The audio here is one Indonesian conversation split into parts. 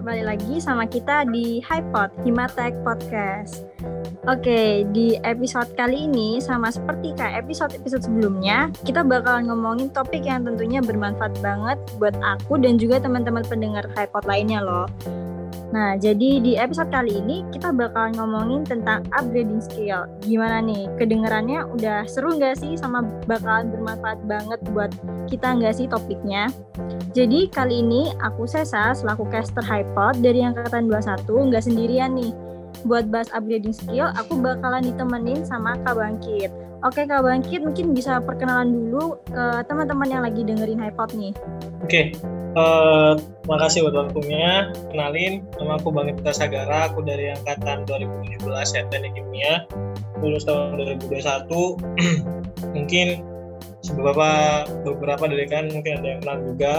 balik lagi sama kita di HiPod, Himatek Podcast. Oke, di episode kali ini sama seperti kayak episode-episode sebelumnya, kita bakal ngomongin topik yang tentunya bermanfaat banget buat aku dan juga teman-teman pendengar HiPod lainnya loh. Nah, jadi di episode kali ini kita bakal ngomongin tentang upgrading skill. Gimana nih, kedengarannya udah seru nggak sih sama bakalan bermanfaat banget buat kita nggak sih topiknya? Jadi kali ini aku Sesa selaku caster HiPod dari Angkatan 21 nggak sendirian nih. Buat bahas upgrading skill, aku bakalan ditemenin sama Kak Bangkit. Oke Kak Bangkit, mungkin bisa perkenalan dulu ke teman-teman yang lagi dengerin HiPod nih. Oke, Uh, makasih buat waktunya. Kenalin, nama aku Bang Ipta Sagara. Aku dari angkatan 2017 ya Teknik Kimia. Lulus tahun 2021. mungkin beberapa beberapa dari kan mungkin ada yang kenal juga.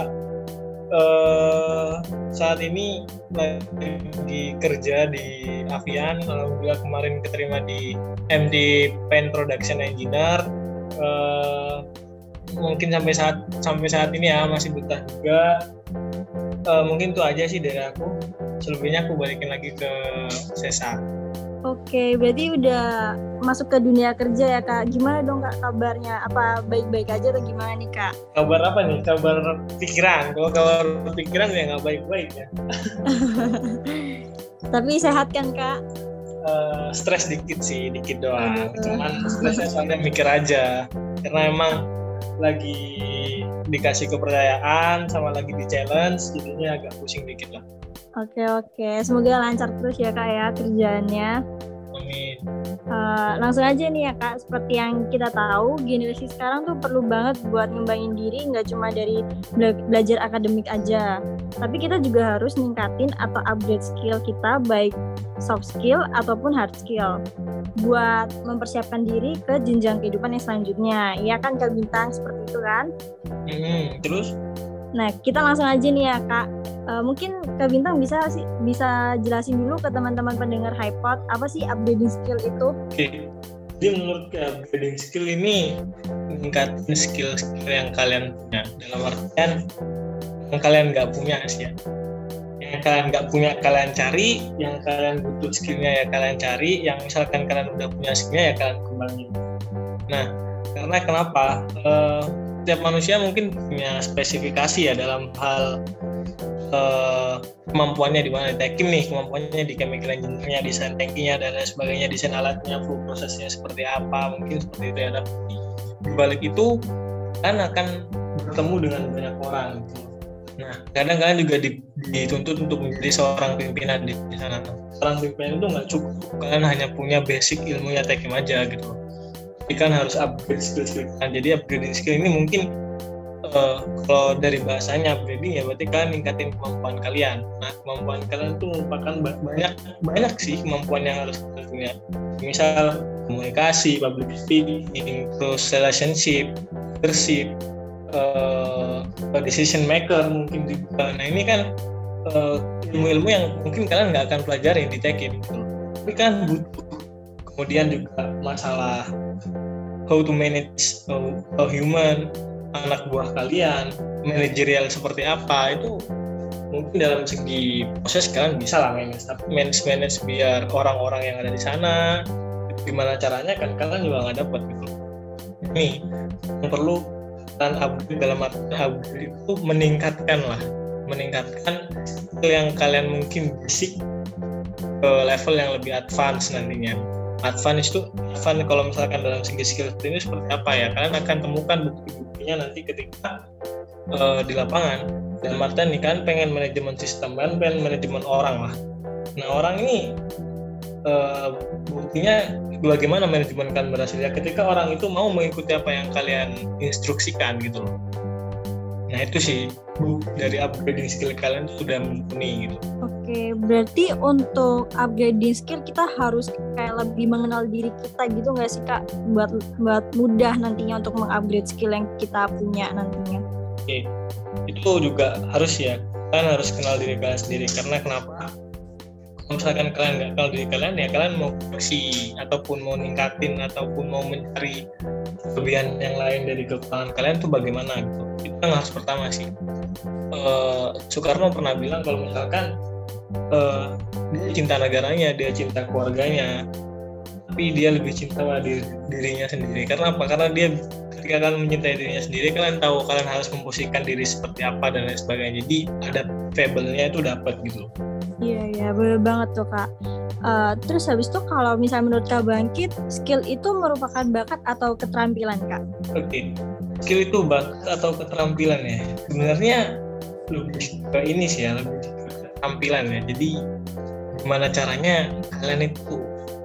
Uh, saat ini lagi kerja di Avian. Alhamdulillah kemarin keterima di MD Pen Production Engineer. Uh, mungkin sampai saat sampai saat ini ya masih betah juga uh, mungkin itu aja sih dari aku selebihnya aku balikin lagi ke Sesa Oke, berarti udah masuk ke dunia kerja ya kak. Gimana dong kak kabarnya? Apa baik-baik aja atau gimana nih kak? Kabar apa nih? Kabar pikiran. Kalau kabar pikiran ya nggak baik-baik ya. Tapi sehat kan kak? Uh, stres dikit sih, dikit doang. Cuman stresnya soalnya mikir aja. Karena emang lagi dikasih kepercayaan sama lagi di challenge jadinya agak pusing dikit lah oke oke. Semoga lancar terus ya kak ya kerjaannya. Amin. Uh, langsung aja nih ya kak. Seperti yang kita tahu generasi sekarang tuh perlu banget buat ngembangin diri nggak cuma dari bela belajar akademik aja. Tapi kita juga harus ningkatin atau upgrade skill kita baik soft skill ataupun hard skill buat mempersiapkan diri ke jenjang kehidupan yang selanjutnya. Iya kan Kak Bintang? Seperti itu kan? Hmm, terus? Nah, kita langsung aja nih ya Kak. Uh, mungkin Kak Bintang bisa sih bisa jelasin dulu ke teman-teman pendengar HiPod apa sih upgrading skill itu? Oke. Okay. Jadi menurut upgrading skill ini meningkatkan skill-skill yang kalian punya dalam artian yang kalian nggak punya sih ya yang kalian nggak punya kalian cari yang kalian butuh skillnya ya kalian cari yang misalkan kalian udah punya skillnya ya kalian kembangin nah karena kenapa uh, setiap manusia mungkin punya spesifikasi ya dalam hal uh, kemampuannya di mana di nih kemampuannya di chemical engineer-nya desain tankinya dan lain sebagainya desain alatnya flow prosesnya seperti apa mungkin seperti itu ya di balik itu kan akan bertemu dengan banyak orang gitu Nah, kadang kalian juga dituntut untuk menjadi seorang pimpinan di sana. Seorang pimpinan itu nggak cukup, kalian hanya punya basic ilmunya tekim aja gitu. Kan harus upgrade skill-skill. Nah, jadi upgrading skill ini mungkin uh, kalau dari bahasanya upgrading ya berarti kalian ningkatin kemampuan kalian. Nah, kemampuan kalian itu merupakan banyak banyak sih kemampuan yang harus punya. Misal komunikasi, public speaking, terus relationship, leadership, uh, decision maker mungkin juga. Nah ini kan uh, ilmu-ilmu yang mungkin kalian nggak akan pelajari di Tekin gitu. Tapi kan butuh kemudian juga masalah how to manage a, human anak buah kalian manajerial seperti apa itu mungkin dalam segi proses kalian bisa lah manage tapi manage manage biar orang-orang yang ada di sana gimana caranya kan kalian juga nggak dapat gitu. Ini yang perlu dan upgrade dalam arti upgrade itu meningkatkan lah meningkatkan yang kalian mungkin basic ke level yang lebih advance nantinya advance itu advance kalau misalkan dalam segi skill ini seperti apa ya? Kalian akan temukan bukti-buktinya nanti ketika uh, di lapangan. Dan Martin nih kan pengen manajemen sistem kan pengen manajemen orang lah. Nah orang ini uh, buktinya bagaimana manajemen kan berhasil? Ya ketika orang itu mau mengikuti apa yang kalian instruksikan gitu loh nah itu sih bu dari upgrading skill kalian itu sudah mumpuni gitu. Oke berarti untuk upgrading skill kita harus kayak lebih mengenal diri kita gitu nggak sih kak? Buat buat mudah nantinya untuk mengupgrade skill yang kita punya nantinya. Oke itu juga harus ya. Kalian harus kenal diri kalian sendiri. Karena kenapa? Misalkan kalian nggak kenal diri kalian ya kalian mau koleksi ataupun mau ningkatin ataupun mau mencari kelebihan yang lain dari kekurangan kalian tuh bagaimana gitu itu yang harus pertama sih. Uh, Soekarno pernah bilang kalau misalkan uh, dia cinta negaranya dia cinta keluarganya tapi dia lebih cinta pada diri, dirinya sendiri. Karena apa? Karena dia ketika kalian mencintai dirinya sendiri kalian tahu kalian harus memposisikan diri seperti apa dan lain sebagainya. Jadi ada fable-nya itu dapat gitu iya iya benar banget tuh kak. Uh, terus habis itu kalau misalnya menurut kak bangkit skill itu merupakan bakat atau keterampilan kak? Oke. okay. Skill itu bakat atau keterampilan ya sebenarnya lebih ke ini sih ya lebih ke keterampilan ya. Jadi gimana caranya kalian itu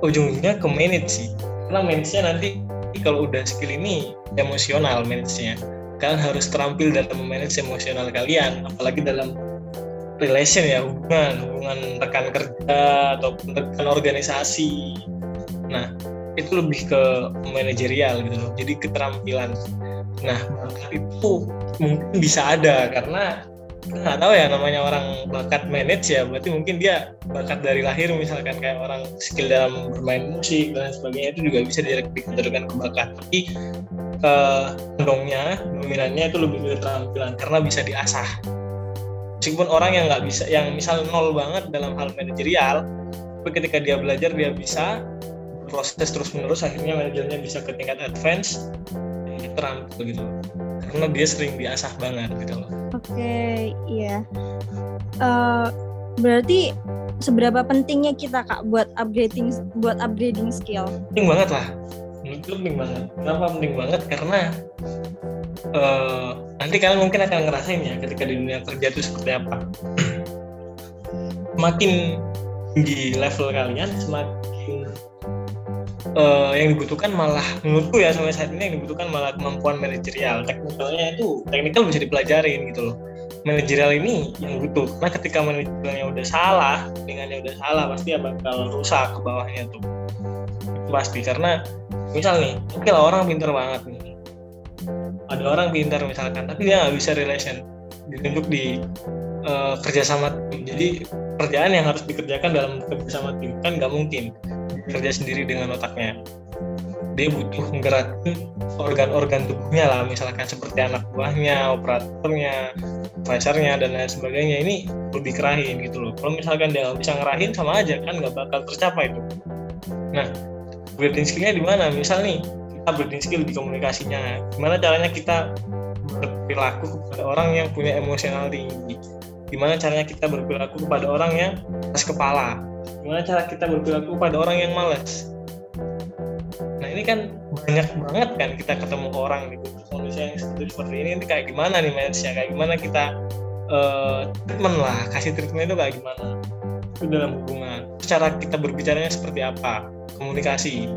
ujungnya ke manage sih. Karena manage-nya nanti kalau udah skill ini emosional manage-nya. Kalian harus terampil dalam memanage emosional kalian apalagi dalam relation ya hubungan hubungan rekan kerja atau rekan organisasi. Nah itu lebih ke manajerial gitu loh. Jadi keterampilan nah itu mungkin bisa ada karena nggak tahu ya namanya orang bakat manage ya berarti mungkin dia bakat dari lahir misalkan kayak orang skill dalam bermain musik dan sebagainya itu juga bisa dikategorikan ke bakat. Tapi uh, dominannya itu lebih keterampilan karena bisa diasah. Meskipun orang yang nggak bisa yang misal nol banget dalam hal manajerial tapi ketika dia belajar dia bisa proses terus menerus akhirnya manajernya bisa ke tingkat advance ya terampil gitu. Karena dia sering diasah banget gitu loh. Oke okay, iya. Uh, berarti seberapa pentingnya kita kak buat upgrading buat upgrading skill? Penting banget lah. Itu penting banget. Kenapa penting banget? Karena uh, nanti kalian mungkin akan ngerasain ya ketika di dunia kerja itu seperti apa. Semakin tinggi level kalian semakin uh, yang dibutuhkan malah menurutku ya sampai saat ini yang dibutuhkan malah kemampuan manajerial. Teknikalnya itu teknikal bisa dipelajarin gitu loh. Manajerial ini yang butuh. Karena ketika manajerialnya udah salah dengan yang udah salah pasti ya bakal rusak ke bawahnya tuh. Pasti karena misal nih oke lah orang pintar banget nih. Ada orang pintar misalkan tapi dia nggak bisa relation ditunjuk di uh, kerjasama tim. Jadi kerjaan yang harus dikerjakan dalam kerjasama tim kan nggak mungkin kerja sendiri dengan otaknya. Dia butuh menggerakin organ-organ tubuhnya lah misalkan seperti anak buahnya, operatornya, advisornya dan lain sebagainya. Ini lebih kerahin gitu loh. Kalau misalkan dia bisa ngerahin sama aja kan nggak bakal tercapai itu. Nah building skillnya di mana? Misal nih kita building skill di komunikasinya. Gimana caranya kita berperilaku kepada orang yang punya emosional tinggi? Gimana caranya kita berperilaku kepada orang yang keras kepala gimana cara kita berperilaku kepada orang yang malas nah ini kan banyak banget kan kita ketemu orang di kondisi yang seperti ini ini kayak gimana nih manage-nya kayak gimana kita uh, treatment lah? Kasih treatment itu kayak gimana? Itu dalam hubungan. Cara kita berbicaranya seperti apa? Komunikasi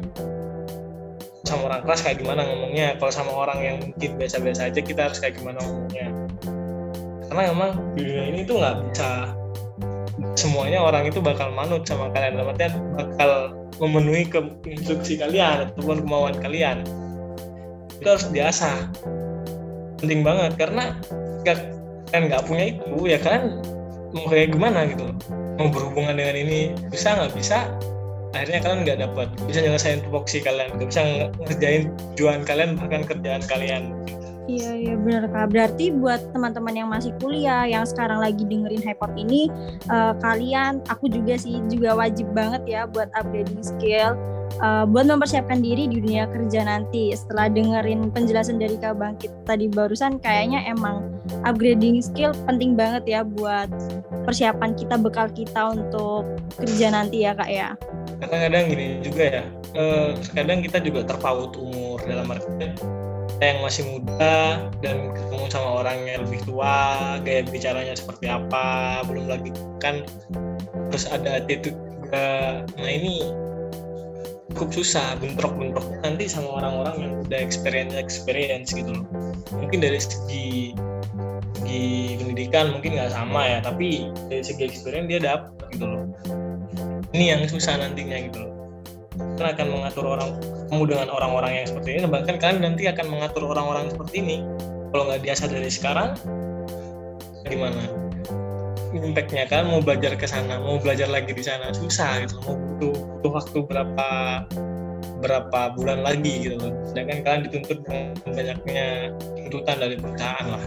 sama orang keras kayak gimana ngomongnya? Kalau sama orang yang mungkin biasa-biasa aja kita harus kayak gimana ngomongnya? Karena memang di dunia ini tuh nggak bisa semuanya orang itu bakal manut sama kalian. Dalam artian bakal memenuhi ke instruksi kalian ataupun kemauan kalian. Itu harus diasah penting banget karena kalian nggak punya itu ya kalian mau kayak gimana gitu? Mau berhubungan dengan ini bisa nggak bisa? Akhirnya kalian nggak dapat. Bisa nyelesain tupoksi kalian bisa ngerjain tujuan kalian bahkan kerjaan kalian Iya iya benar kak. Berarti buat teman-teman yang masih kuliah, yang sekarang lagi dengerin Hypot ini, uh, kalian, aku juga sih juga wajib banget ya buat upgrading skill, uh, buat mempersiapkan diri di dunia kerja nanti. Setelah dengerin penjelasan dari kak Bangkit tadi barusan, kayaknya emang upgrading skill penting banget ya buat persiapan kita, bekal kita untuk kerja nanti ya kak ya kadang-kadang gini juga ya eh, kadang kita juga terpaut umur dalam kita yang masih muda dan ketemu sama orang yang lebih tua gaya bicaranya seperti apa belum lagi kan terus ada attitude juga. Nah ini cukup susah bentrok-bentrok nanti sama orang-orang yang udah experience experience gitu loh. Mungkin dari segi segi pendidikan mungkin nggak sama ya tapi dari segi experience dia dapat gitu loh. Ini yang susah nantinya gitu loh. Kalian akan mengatur orang kamu dengan orang-orang yang seperti ini bahkan kalian nanti akan mengatur orang-orang seperti ini. Kalau nggak biasa dari sekarang gimana? Impactnya kan mau belajar ke sana mau belajar lagi di sana susah gitu. Mau butuh butuh waktu berapa berapa bulan lagi gitu loh sedangkan kalian dituntut dengan banyaknya tuntutan dari perusahaan lah.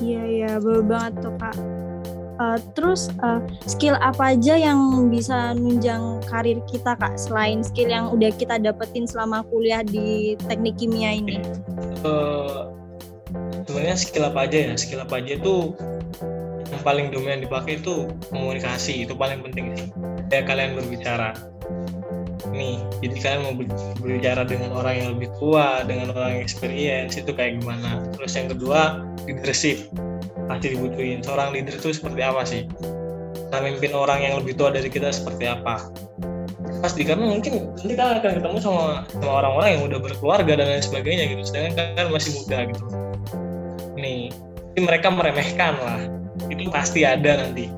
Iya iya. Betul banget tuh kak Uh, terus uh, skill apa aja yang bisa nunjang karir kita kak selain skill yang udah kita dapetin selama kuliah di teknik kimia ini? Uh, sebenarnya skill apa aja ya? Skill apa aja itu yang paling dominan dipakai itu komunikasi itu paling penting sih. Kayak kalian berbicara. Nih, jadi kalian mau berbicara dengan orang yang lebih tua, dengan orang yang experience itu kayak gimana. Terus yang kedua leadership pasti dibutuhin. Seorang leader itu seperti apa sih? Kita mimpin orang yang lebih tua dari kita seperti apa? Pasti karena mungkin nanti kalian akan ketemu sama sama orang-orang yang udah berkeluarga dan lain sebagainya gitu. Sedangkan kalian masih muda gitu. Nih mereka meremehkan lah. Itu pasti ada nanti.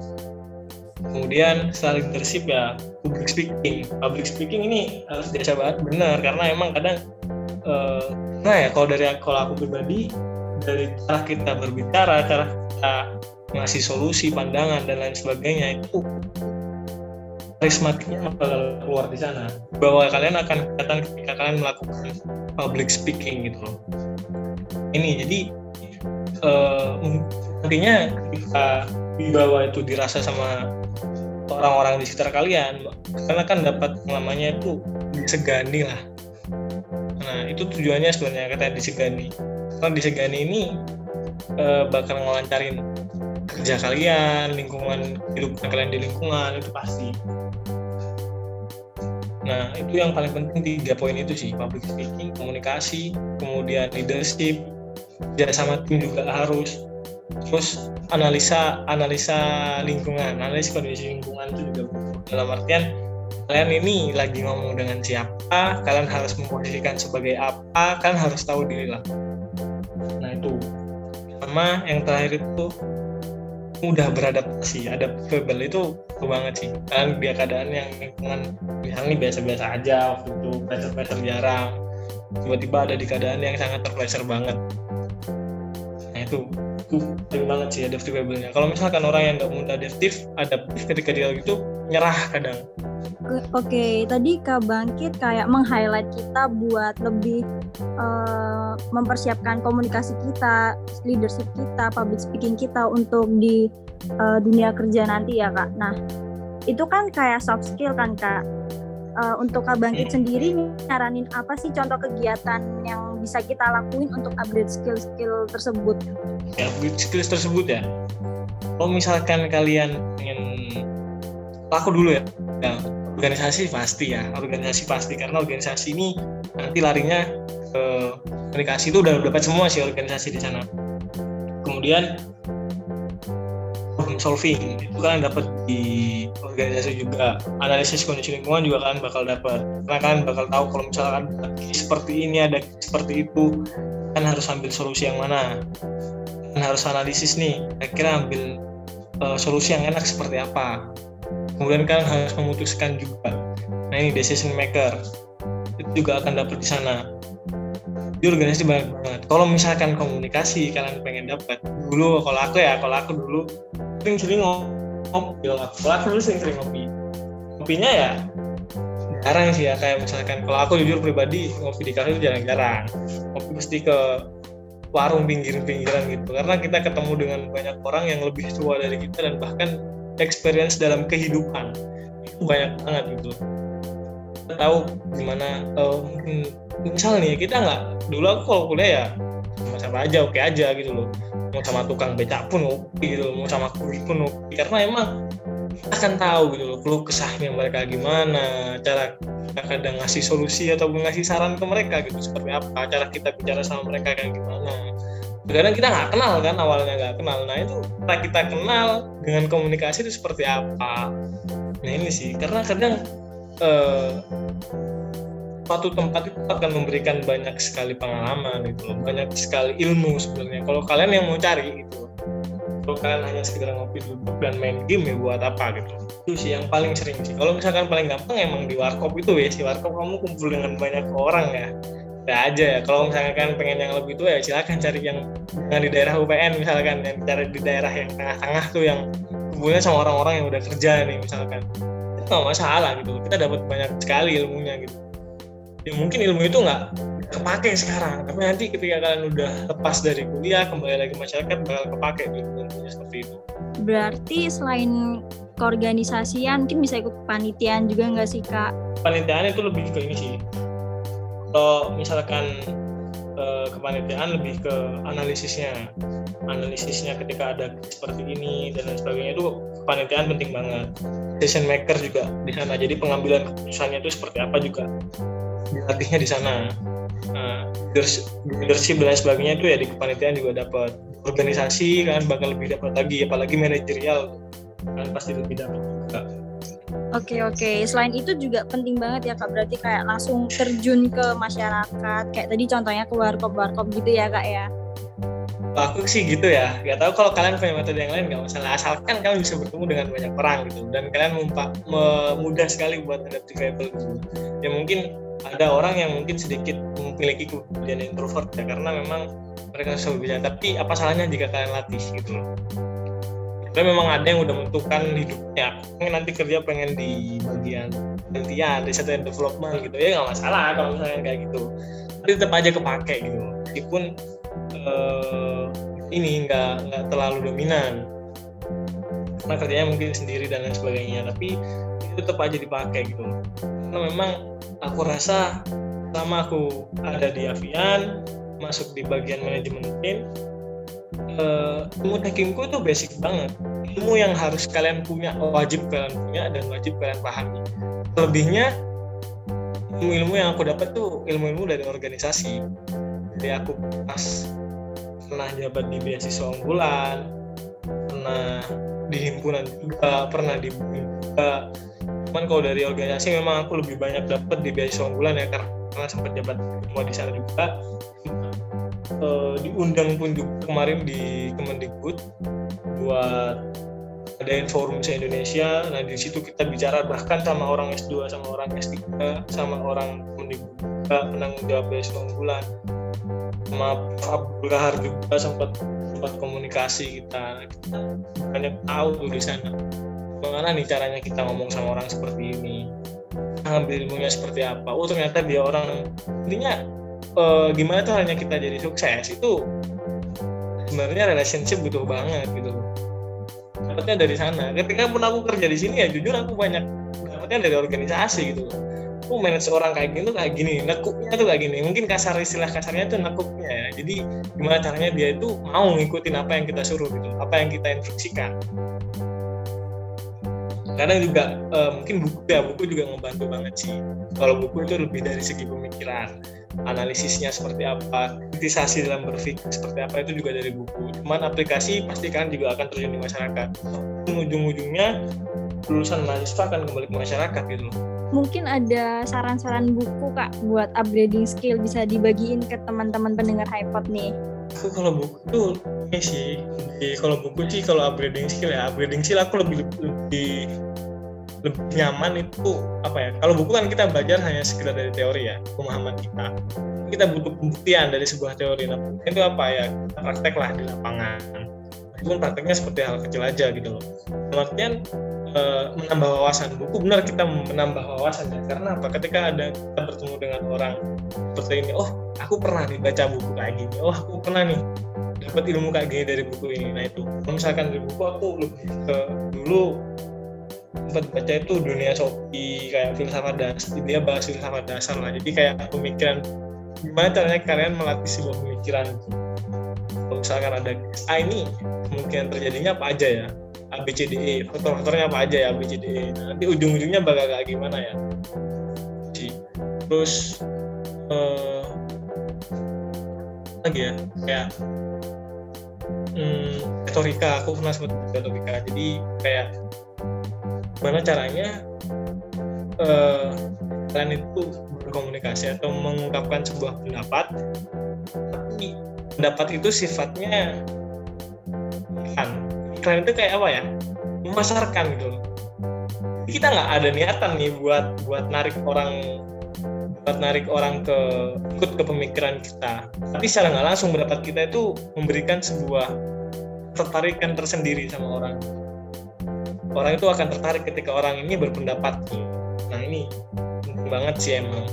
Kemudian setelah leadership ya public speaking. Public speaking ini harus biasa banget. Benar karena emang kadang uh, nah ya kalau dari kalau aku pribadi dari cara kita berbicara, cara kita ngasih solusi, pandangan dan lain sebagainya itu karismatiknya bakal keluar di sana. Bahwa kalian akan kelihatan ketika kalian melakukan public speaking gitu loh. Ini jadi uh, nantinya ketika bawah itu dirasa sama orang-orang di sekitar kalian, kalian akan dapat namanya itu disegani lah. Nah itu tujuannya sebenarnya kata disegani karena disegani ini uh, bakal ngelancarin kerja kalian, lingkungan hidup kalian di lingkungan itu pasti. Nah itu yang paling penting tiga poin itu sih public speaking, komunikasi, kemudian leadership, kerja sama tim juga harus. Terus analisa analisa lingkungan, analisa kondisi lingkungan itu juga dalam artian kalian ini lagi ngomong dengan siapa, kalian harus memposisikan sebagai apa, kalian harus tahu diri lah sama yang terakhir itu mudah beradaptasi adaptable. Itu banget sih. Kan dia keadaan yang lingkungan misalnya biasa-biasa aja waktu itu pressure-pressure jarang. Tiba-tiba ada di keadaan yang sangat terpressure banget. Nah itu itu banget sih adaptable-nya. Kalau misalkan orang yang nggak mudah adaptif adaptif ketika dia gitu nyerah kadang Oke, okay, tadi Kak Bangkit kayak meng-highlight kita buat lebih uh, mempersiapkan komunikasi kita, leadership kita, public speaking kita untuk di uh, dunia kerja nanti ya Kak. Nah, itu kan kayak soft skill kan Kak. Uh, untuk Kak Bangkit sendiri nyaranin apa sih contoh kegiatan yang bisa kita lakuin untuk upgrade skill-skill tersebut? Ya, upgrade skill tersebut ya. Kalau misalkan kalian ingin aku dulu ya, ya organisasi pasti ya organisasi pasti. Karena organisasi ini nanti larinya ke komunikasi. Itu udah dapat semua sih organisasi di sana. Kemudian problem solving. Itu kalian dapat di organisasi juga. Analisis kondisi lingkungan juga kalian bakal dapat. Karena kalian bakal tahu kalau misalkan seperti ini ada seperti itu kan harus ambil solusi yang mana. Kan harus analisis nih kira-kira ambil uh, solusi yang enak seperti apa kemudian kalian harus memutuskan juga. Nah ini decision maker. Itu juga akan dapat di sana. Di organisasi banyak banget. Kalau misalkan komunikasi kalian pengen dapat dulu kalau aku ya kalau aku dulu sering-sering ngopi. Kalau aku dulu sering-sering ngopi. Ngopinya ya jarang sih ya. Kayak misalkan kalau aku jujur pribadi ngopi di kafe itu jarang-jarang. Ngopi mesti ke warung pinggir-pinggiran gitu. Karena kita ketemu dengan banyak orang yang lebih tua dari kita dan bahkan experience dalam kehidupan. Itu banyak banget gitu. Kita tahu gimana uh, mungkin misalnya nih kita nggak dulu aku kalau kuliah ya sama siapa aja oke aja gitu loh. Mau sama tukang becak pun oke gitu loh mau sama kuli pun oke. Karena emang akan tahu gitu loh keluh kesahnya mereka gimana cara kita kadang ngasih solusi atau ngasih saran ke mereka gitu seperti apa cara kita bicara sama mereka kayak gimana kadang kita nggak kenal kan awalnya nggak kenal. Nah itu kita kita kenal dengan komunikasi itu seperti apa? Nah ini sih karena kadang eh, tempat itu akan memberikan banyak sekali pengalaman gitu loh banyak sekali ilmu sebenarnya. Kalau kalian yang mau cari gitu kalau kalian hanya sekedar ngopi duduk dan main game ya buat apa gitu. Itu sih yang paling sering sih. Kalau misalkan paling gampang emang di warkop itu ya si warkop kamu kumpul dengan banyak orang ya ada aja ya. Kalau misalkan kan pengen yang lebih tua ya silakan cari yang yang di daerah UPN misalkan yang cari di daerah yang tengah-tengah tuh yang kumpulnya sama orang-orang yang udah kerja nih misalkan. Itu nggak masalah gitu. Kita dapat banyak sekali ilmunya gitu. Ya mungkin ilmu itu nggak kepake sekarang. Tapi nanti ketika kalian udah lepas dari kuliah kembali lagi masyarakat bakal kepake gitu seperti itu. Berarti selain keorganisasian mungkin bisa ikut panitian juga nggak sih kak? Panitiaan itu lebih ke ini sih kalau misalkan eh, kepanitiaan lebih ke analisisnya. Analisisnya ketika ada seperti ini dan lain sebagainya itu kepanitiaan penting banget. Decision maker juga di sana. Jadi pengambilan keputusannya itu seperti apa juga dilatihnya di sana. Nah, leadership dan lain sebagainya itu ya di kepanitiaan juga dapat. Organisasi kan bakal lebih dapat lagi apalagi manajerial kan pasti lebih dapat Oke oke. Selain itu juga penting banget ya kak. Berarti kayak langsung terjun ke masyarakat. Kayak tadi contohnya ke warkop warkop gitu ya kak ya. Aku sih gitu ya. Gak tahu kalau kalian punya metode yang lain nggak masalah. Asalkan kalian bisa bertemu dengan banyak orang gitu. Dan kalian mudah sekali buat adaptable gitu. Ya mungkin ada orang yang mungkin sedikit memiliki kepribadian introvert ya karena memang mereka susah berbicara. Tapi apa salahnya jika kalian latih gitu loh tapi memang ada yang udah menentukan hidupnya. Pengen nanti kerja pengen di bagian penelitian riset dan development gitu. Ya nggak masalah kalau misalnya kayak gitu. Tapi tetap aja kepake gitu. Meskipun uh, ini nggak nggak terlalu dominan. Karena kerjanya mungkin sendiri dan lain sebagainya. Tapi itu tetap aja dipakai gitu. Karena memang aku rasa sama aku ada di Avian masuk di bagian manajemen tim uh, ilmu tekinku itu basic banget. Ilmu yang harus kalian punya wajib kalian punya dan wajib kalian pahami. Lebihnya ilmu-ilmu yang aku dapat tuh ilmu-ilmu dari organisasi. Jadi aku pas pernah jabat di beasiswa unggulan pernah di himpunan juga pernah di juga. Cuman kalau dari organisasi memang aku lebih banyak dapat di beasiswa unggulan ya karena sempat jabat semua di sana juga uh, diundang pun juga kemarin di Kemendikbud buat adain forum se Indonesia. Nah di situ kita bicara bahkan sama orang S2, sama orang S3, sama orang Kemendikbud penanggung jawab beasiswa unggulan. Sama Abdul Kahar juga sempat sempat komunikasi kita, kita banyak tahu tuh di sana. Bagaimana nih caranya kita ngomong sama orang seperti ini? Ngambil ilmunya seperti apa? Oh ternyata dia orang intinya uh, gimana tuh hanya kita jadi sukses? Itu sebenarnya relationship butuh banget gitu. Dapatnya dari sana. Ketika pun aku kerja di sini ya jujur aku banyak dapatnya dari organisasi gitu. Aku manage orang kayak gini tuh kayak gini nekuknya tuh kayak gini. Mungkin kasar istilah kasarnya tuh nekuknya ya. Jadi gimana caranya dia itu mau ngikutin apa yang kita suruh gitu apa yang kita instruksikan kadang juga uh, mungkin buku ya buku juga ngebantu banget sih. Kalau buku itu lebih dari segi pemikiran analisisnya seperti apa kritisasi dalam berpikir seperti apa itu juga dari buku. Cuman aplikasi pasti kan juga akan terjun di masyarakat. Ujung-ujungnya lulusan mahasiswa akan kembali ke masyarakat gitu loh. Mungkin ada saran-saran buku kak buat upgrading skill bisa dibagiin ke teman-teman pendengar iPod nih aku kalau buku tuh ini sih. Kalau buku sih kalau upgrading skill ya. Upgrading skill aku lebih lebih lebih nyaman itu apa ya? Kalau buku kan kita belajar hanya sekedar dari teori ya pemahaman kita. Kita butuh pembuktian dari sebuah teori. Nah itu apa ya? Kita praktek lah di lapangan itu prakteknya seperti hal kecil aja gitu loh. Artian e, menambah wawasan. Buku benar kita menambah wawasan ya karena apa? Ketika ada kita bertemu dengan orang seperti ini oh aku pernah dibaca buku kayak gini. Oh aku pernah nih dapat ilmu kayak gini dari buku ini. Nah itu. Misalkan dari buku aku lebih ke dulu sempat baca itu dunia Sopi kayak filsafat dasar. Dia bahas filsafat dasar lah. Jadi kayak pemikiran gimana caranya kalian melatih sebuah pemikiran misalkan ada A ini kemungkinan terjadinya apa aja ya? A B C D E faktor-faktornya apa aja ya A B C D E? Nanti ujung-ujungnya bakal kayak gimana ya? Terus uh, lagi ya? Kayak hmm, retorika. Aku pernah sebut retorika. Jadi kayak gimana caranya uh, kalian itu berkomunikasi atau mengungkapkan sebuah pendapat tapi pendapat itu sifatnya kan. Kalian itu kayak apa ya? Memasarkan gitu kita nggak ada niatan nih buat buat narik orang buat narik orang ke ikut ke pemikiran kita. Tapi secara nggak langsung pendapat kita itu memberikan sebuah tertarikan tersendiri sama orang. Orang itu akan tertarik ketika orang ini berpendapat. Nah ini banget sih emang.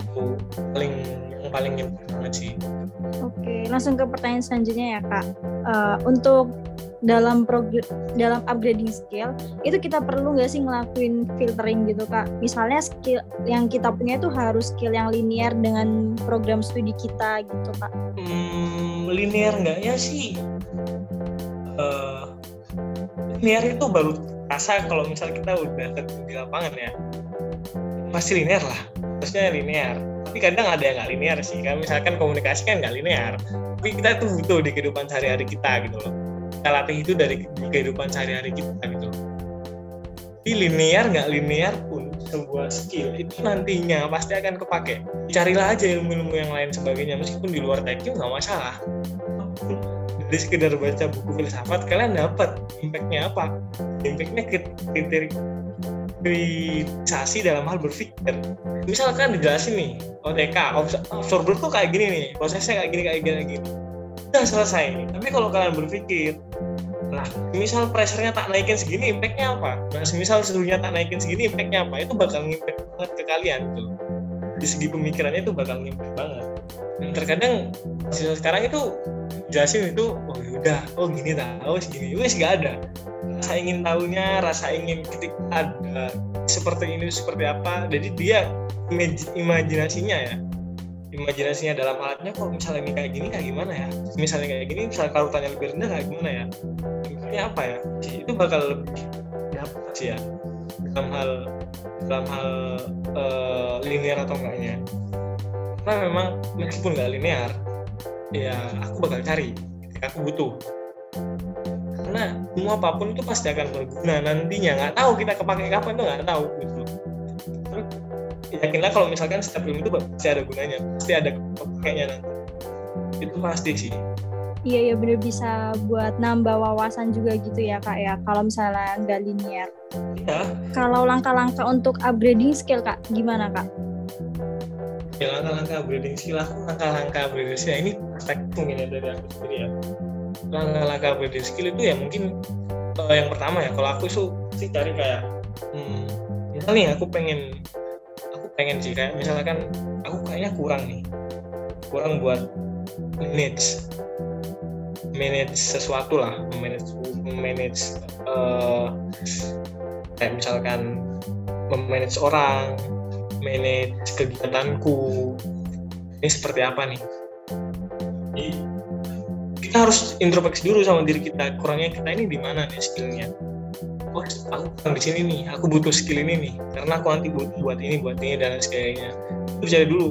Itu paling yang paling banget sih. Oke, langsung ke pertanyaan selanjutnya ya kak. Uh, untuk dalam dalam upgrading skill itu kita perlu nggak sih ngelakuin filtering gitu kak? Misalnya skill yang kita punya itu harus skill yang linear dengan program studi kita gitu kak. Hmm, linear ya sih. Uh, linear itu baru rasa kalau misal kita udah di lapangan ya. Pasti linear lah. Harusnya linear tapi kadang ada yang nggak linear sih. Kan misalkan komunikasi kan nggak linear. Tapi kita tuh butuh di kehidupan sehari-hari kita gitu loh. Kita latih itu dari kehidupan sehari-hari kita gitu tapi linear nggak linear pun sebuah skill itu nantinya pasti akan kepake. Carilah aja ilmu-ilmu yang lain sebagainya. Meskipun di luar teknik nggak masalah. Dari sekedar baca buku filsafat kalian dapat impactnya apa? Impactnya kritisasi dalam hal berpikir misalkan dijelasin nih OTK absorber tuh kayak gini nih prosesnya kayak gini kayak gini kayak gini udah selesai tapi kalau kalian berpikir Nah, misal pressure-nya tak naikin segini, impact-nya apa? Nah, misal suhunya tak naikin segini, impact-nya apa? Itu bakal ngimpact banget ke kalian tuh. Di segi pemikirannya itu bakal ngimpact banget. Dan terkadang sekarang itu jelasin itu, oh ya udah, oh gini tak, oh segini, wes gak ada. Rasa ingin tahunya, rasa ingin ketika ada seperti ini, seperti apa. Jadi dia imajinasinya ya, imajinasinya dalam alatnya kok misalnya ini kayak gini kayak gimana ya? Misalnya kayak gini misalnya kalau tanya lebih rendah kayak gimana ya? Ini apa ya? Itu bakal lebih dapat sih ya. Dalam hal dalam hal uh, linear atau enggaknya. Karena memang meskipun nggak linear ya aku bakal cari aku butuh karena semua apa pun itu pasti akan berguna. Nantinya nggak tahu kita kepake kapan itu nggak tahu gitu. Yakinlah kalau misalkan setiap ilmu itu pasti ada gunanya pasti ada kayaknya nanti. Itu pasti sih. Iya ya bener bisa buat nambah wawasan juga gitu ya kak ya kalau misalnya nggak linear. Iya. Kalau langkah-langkah untuk upgrading skill kak gimana kak? Ya langkah-langkah upgrading skill aku langkah-langkah upgrading skill ini perspektif mungkin ya dari aku sendiri ya langkah-langkah upgrading skill itu ya mungkin uh, yang pertama ya kalau aku tuh sih cari kayak hmm, misalnya aku pengen pengen sih kayak misalkan aku kayaknya kurang nih kurang buat manage manage sesuatu lah manage manage uh, kayak misalkan memanage orang manage kegiatanku ini seperti apa nih kita harus introspeksi dulu sama diri kita. Kurangnya kita ini di mana nih skillnya? Oh aku kurang di sini nih. Aku butuh skill ini nih. Karena aku nanti buat buat ini buat ini dan sebagainya. Itu cari dulu.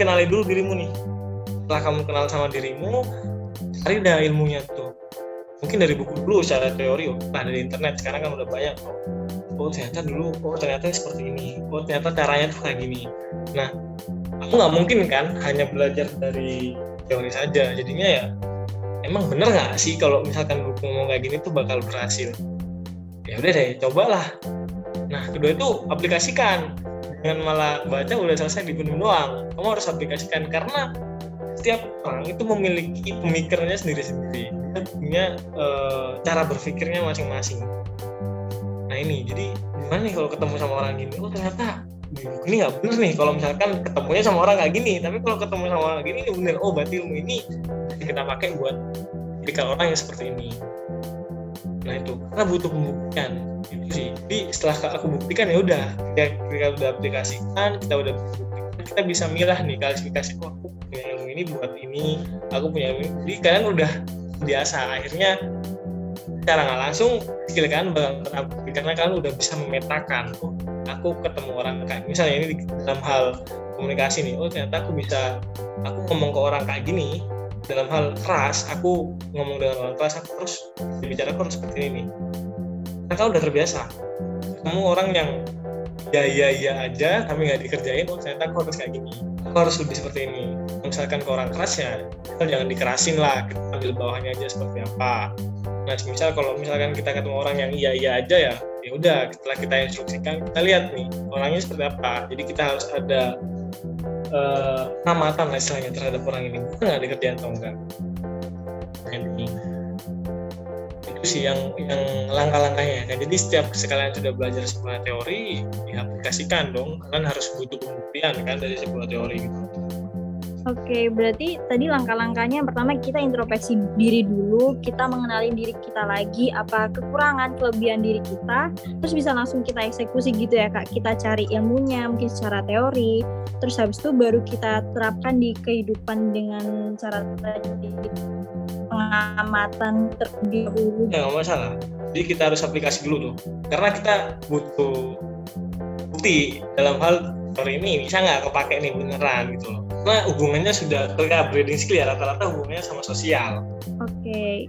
Kenali dulu dirimu nih. Setelah kamu kenal sama dirimu cari dah ilmunya tuh. Mungkin dari buku dulu secara teori. Oh nah dari internet. Sekarang kan udah banyak oh, oh ternyata dulu oh ternyata seperti ini. Oh ternyata caranya tuh kayak gini. Nah aku nggak mungkin kan hanya belajar dari teori saja. Jadinya ya emang bener nggak sih kalau misalkan buku ngomong kayak gini tuh bakal berhasil? Ya udah deh cobalah. Nah kedua itu aplikasikan. Dengan malah baca udah selesai di gunung doang. Kamu harus aplikasikan karena setiap orang itu memiliki pemikirannya sendiri-sendiri. Punya e, cara berpikirnya masing-masing. Nah ini jadi gimana nih kalau ketemu sama orang gini? Oh ternyata ini nggak bener nih kalau misalkan ketemunya sama orang kayak gini. Tapi kalau ketemu sama orang gini ini bener. Oh berarti ilmu ini kita pakai buat jadikan orang yang seperti ini. Nah itu. Karena butuh pembuktian. Itu sih. Jadi setelah aku buktikan ya udah. Ya kita udah aplikasikan kita udah buktikan kita bisa milah nih klasifikasi oh aku punya ilmu ini buat ini aku punya ilmu ini. Jadi kalian udah biasa. Akhirnya cara nggak langsung skill kalian bakal terapi karena kalian udah bisa memetakan oh aku ketemu orang kayak misalnya ini dalam hal komunikasi nih oh ternyata aku bisa aku ngomong ke orang kayak gini dalam hal keras aku ngomong dengan orang keras aku terus bicara aku harus seperti ini. Karena kau udah terbiasa. Kamu orang yang ya ya ya aja tapi nggak dikerjain oh ternyata aku harus kayak gini. Aku harus lebih seperti ini. Misalkan ke orang keras ya jangan dikerasin lah ambil bawahnya aja seperti apa. Nah misal kalau misalkan kita ketemu orang yang iya iya aja ya ya udah setelah kita instruksikan kita lihat nih orangnya seperti apa. Jadi kita harus ada uh, amatan lah istilahnya terhadap orang ini? Bukan nggak ada atau enggak? Ini itu sih yang yang langkah-langkahnya. Kan jadi setiap sekalian sudah belajar sebuah teori diaplikasikan dong. Kalian harus butuh pembuktian kan dari sebuah teori gitu Oke, berarti tadi langkah-langkahnya pertama kita introspeksi diri dulu, kita mengenali diri kita lagi, apa kekurangan, kelebihan diri kita, terus bisa langsung kita eksekusi gitu ya kak. Kita cari ilmunya mungkin secara teori, terus habis itu baru kita terapkan di kehidupan dengan cara pengamatan terlebih dahulu. Ya nggak masalah. Jadi kita harus aplikasi dulu tuh, karena kita butuh bukti dalam hal ini bisa nggak kepake nih beneran gitu loh karena hubungannya sudah ketika breeding skill ya rata-rata hubungannya sama sosial Oke.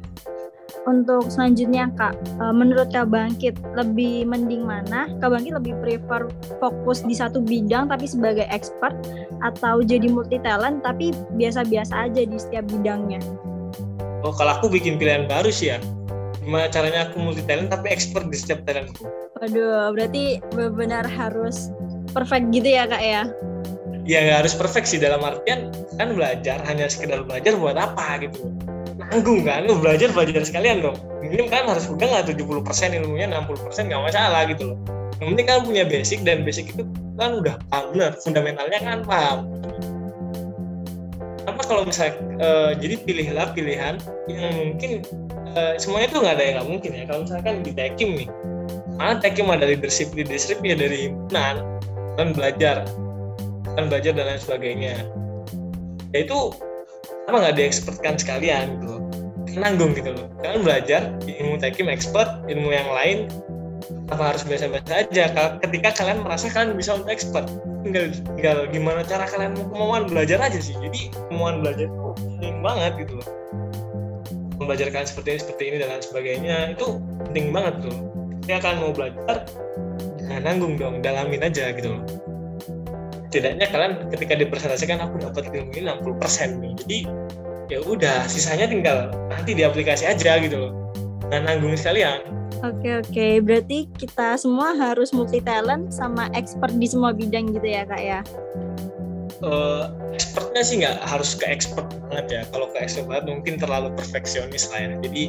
Untuk selanjutnya Kak, eh, menurut Kak Bangkit lebih mending mana? Kak Bangkit lebih prefer fokus di satu bidang tapi sebagai expert atau jadi multi talent tapi biasa-biasa aja di setiap bidangnya? oh kalau aku bikin pilihan baru sih ya gimana caranya aku multi talent tapi expert di setiap talentku Waduh, berarti benar-benar harus perfect gitu ya Kak ya? ya nggak harus perfect sih dalam artian kan belajar hanya sekedar belajar buat apa gitu. Nanggung kan lu belajar belajar sekalian dong. Minim kan harus pegang lah 70% ilmunya 60% nggak masalah gitu loh. Yang penting kan punya basic dan basic itu kan udah paham fundamentalnya kan paham. Apa kalau misalnya eh, jadi pilihlah pilihan yang mungkin eh, semuanya itu nggak ada yang nggak mungkin ya. Kalau misalkan di tekim nih mana tekim ada leadership leadership ya dari himpunan kan belajar kan belajar dan lain sebagainya. Ya itu apa nggak diekspertkan sekalian gitu? Nanggung gitu loh. Kalian belajar ilmu tekim expert ilmu yang lain apa harus biasa-biasa aja? Ka- ketika kalian merasa kalian bisa untuk expert tinggal, tinggal gimana cara kalian mau kemauan belajar aja sih. Jadi kemauan belajar itu penting banget gitu loh. Belajar kalian seperti ini seperti ini dan lain sebagainya itu penting banget tuh ketika kalian mau belajar jangan nanggung dong dalamin aja gitu loh. Setidaknya kalian ketika dipresentasikan aku dapat ilmu ini 60% nih. Jadi ya udah sisanya tinggal nanti di aplikasi aja gitu loh. Jangan nanggung sekalian. Oke oke, berarti kita semua harus multi talent sama expert di semua bidang gitu ya Kak ya? Eh, expertnya sih nggak harus ke expert banget ya. Kalau ke expert banget mungkin terlalu perfeksionis lah ya. Jadi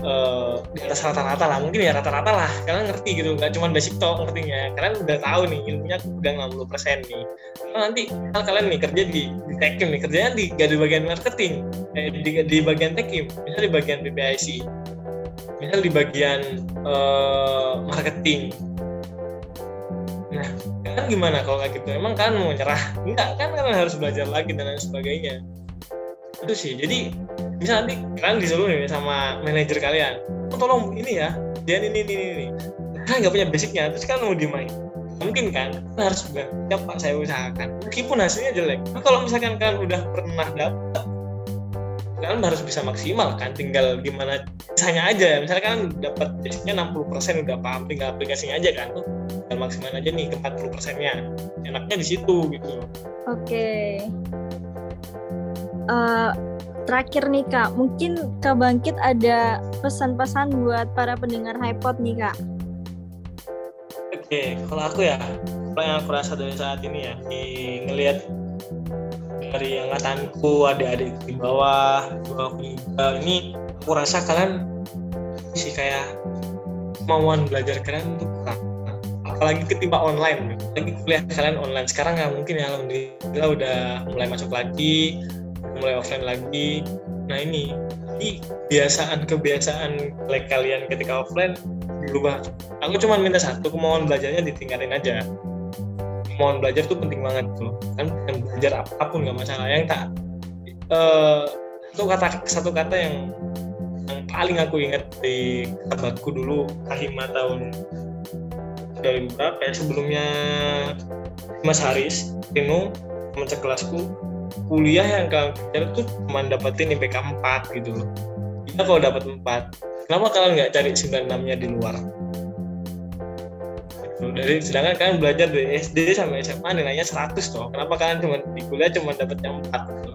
eh, di atas rata-rata lah. Mungkin ya rata-rata lah. Kalian ngerti gitu. Nggak cuma basic talk ngertinya kalian udah tahu nih ilmunya udah 60% nih. Kalau nanti kalau kalian nih kerja di di tekim nih. Kerjanya di gak di bagian marketing. Eh, di, di bagian tekim misal di bagian BPIC misal di bagian eh, marketing. Nah kan gimana kalau kayak gitu? Emang kan mau nyerah? Enggak kan kalian harus belajar lagi dan lain sebagainya. Itu sih. Jadi misal nanti kalian disuruh nih sama manajer kalian. Oh, tolong ini ya. Dia ini ini ini, kalian nggak punya basicnya terus kalian mau dimain. Mungkin kan? Harus bilang ya pak. Saya usahakan. Meskipun hasilnya jelek. Nah, kalau misalkan kalian udah pernah dapat kalian harus bisa maksimal kan? Tinggal gimana sisanya aja. Misalnya kan dapat basicnya 60% udah paham tinggal aplikasinya aja kan tinggal maksimal aja nih ke 40% nya enaknya di situ gitu Oke. Eh, terakhir nih Kak, mungkin Kak Bangkit ada pesan-pesan buat para pendengar HiPod nih Kak. Oke, kalau aku ya, apa yang aku rasa dari saat ini ya, di ngelihat dari angkatanku, adik-adik di bawah, bawah aku juga, ini aku rasa kalian sih kayak kemauan belajar kalian tuh kurang. Apalagi ketimpa online, lagi kuliah kalian online. Sekarang nggak mungkin ya, alhamdulillah udah mulai masuk lagi, mulai offline lagi. Nah ini, jadi kebiasaan-kebiasaan kalian ketika offline berubah. Aku cuma minta satu kemauan belajarnya ditingkatin aja. Kemauan belajar tuh penting banget tuh. Kan belajar apa pun nggak masalah. Yang tak eh satu kata satu kata yang yang paling aku ingat di kabarku dulu kahima tahun 2000 berapa ya sebelumnya Mas Haris Rino teman sekelasku kuliah yang kalian kejar tuh cuma dapetin IPK 4 gitu loh. Kita kalau dapat 4 kenapa kalian nggak cari 96 nya di luar? Gitu. dari sedangkan kalian belajar dari SD sampai SMA nilainya 100 toh. Kenapa kalian cuma di kuliah cuma dapatnya 4 gitu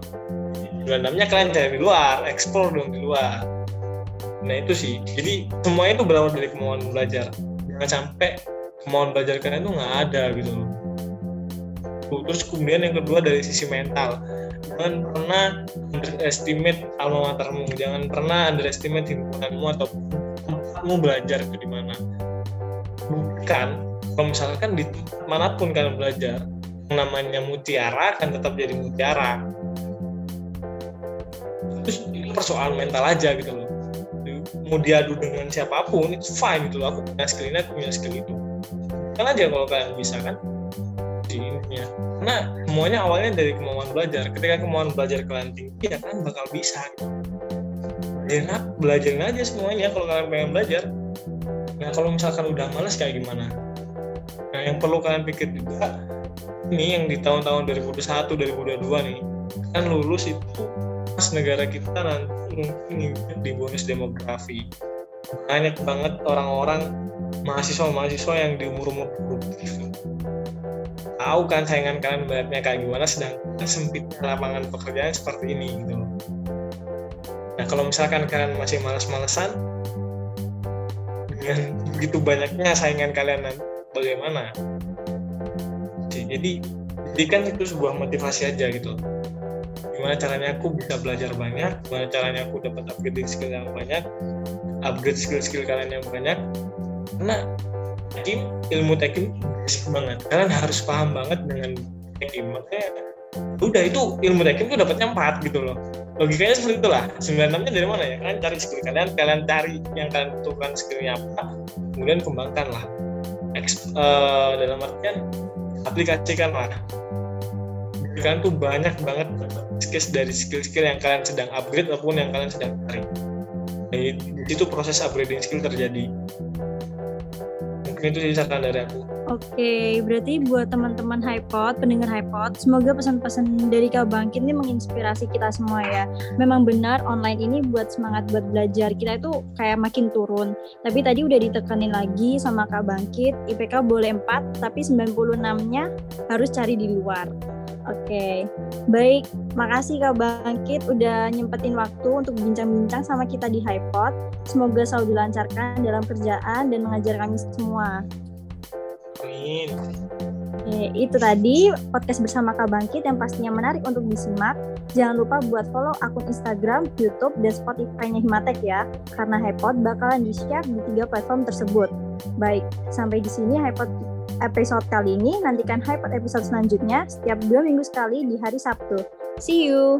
96 nya kalian cari di luar eksplor dong di luar. Nah itu sih. Jadi semuanya itu berawal dari kemauan belajar. Jangan sampai kemauan belajar kalian itu nggak ada gitu loh. Tuh, terus kemudian yang kedua dari sisi mental. Jangan pernah underestimate alma matermu. Jangan pernah underestimate himpunanmu atau tempatmu belajar itu di mana. Bukan kalau misalkan di mana pun kalian belajar namanya mutiara akan tetap jadi mutiara. Terus ini persoalan mental aja gitu loh. Mau diadu dengan siapa pun itu fine gitu loh. Aku punya skill ini aku punya skill itu kan aja kalau kalian bisa kan? Di ininya. Karena semuanya awalnya dari kemauan belajar. Ketika kemauan belajar kalian tinggi ya kan bakal bisa. Gitu enak belajarin aja semuanya kalau kalian pengen belajar. Nah kalau misalkan udah males kayak gimana? Nah yang perlu kalian pikir juga ini yang di tahun-tahun 2021 2022 nih. Kan lulus itu pas negara kita nanti mungkin di bonus demografi banyak banget orang-orang mahasiswa-mahasiswa yang di umur-umur produktif tahu kan saingan kalian melihatnya kayak gimana sedangkan sempit lapangan pekerjaan seperti ini gitu nah kalau misalkan kalian masih malas-malesan dengan begitu banyaknya saingan kalian nanti bagaimana? Jadi jadikan itu sebuah motivasi aja gitu. Gimana caranya aku bisa belajar banyak gimana caranya aku dapat upgrade skill yang banyak upgrade skill-skill kalian yang banyak. Karena tekim ilmu tekim banget. Kalian harus paham banget dengan tekim makanya udah itu ilmu tekim tuh dapatnya empat gitu loh. Logikanya seperti itulah. Sembilan enamnya dari mana ya? Kalian cari skill kalian kalian cari yang kalian butuhkan skillnya apa kemudian kembangkan lah. Eks, uh, dalam artian aplikasikan lah. Kalian tuh banyak banget skill dari skill-skill yang kalian sedang upgrade ataupun yang kalian sedang cari jadi itu proses upgrading skill terjadi mungkin itu sih saran dari aku Oke, berarti buat teman-teman HiPod, pendengar HiPod, semoga pesan-pesan dari Kak Bangkit ini menginspirasi kita semua ya. Memang benar online ini buat semangat buat belajar kita itu kayak makin turun. Tapi tadi udah ditekanin lagi sama Kak Bangkit, IPK boleh 4, tapi 96-nya harus cari di luar. Oke, baik. Makasih Kak Bangkit udah nyempetin waktu untuk bincang-bincang sama kita di HiPod. Semoga selalu dilancarkan dalam kerjaan dan mengajar kami semua. Amin. Oke, itu tadi podcast bersama Kak Bangkit yang pastinya menarik untuk disimak. Jangan lupa buat follow akun Instagram, YouTube, dan Spotify-nya Himatek ya, karena HiPod bakalan di-share di tiga platform tersebut. Baik, sampai di sini HiPod episode kali ini. Nantikan Hyper episode selanjutnya setiap dua minggu sekali di hari Sabtu. See you!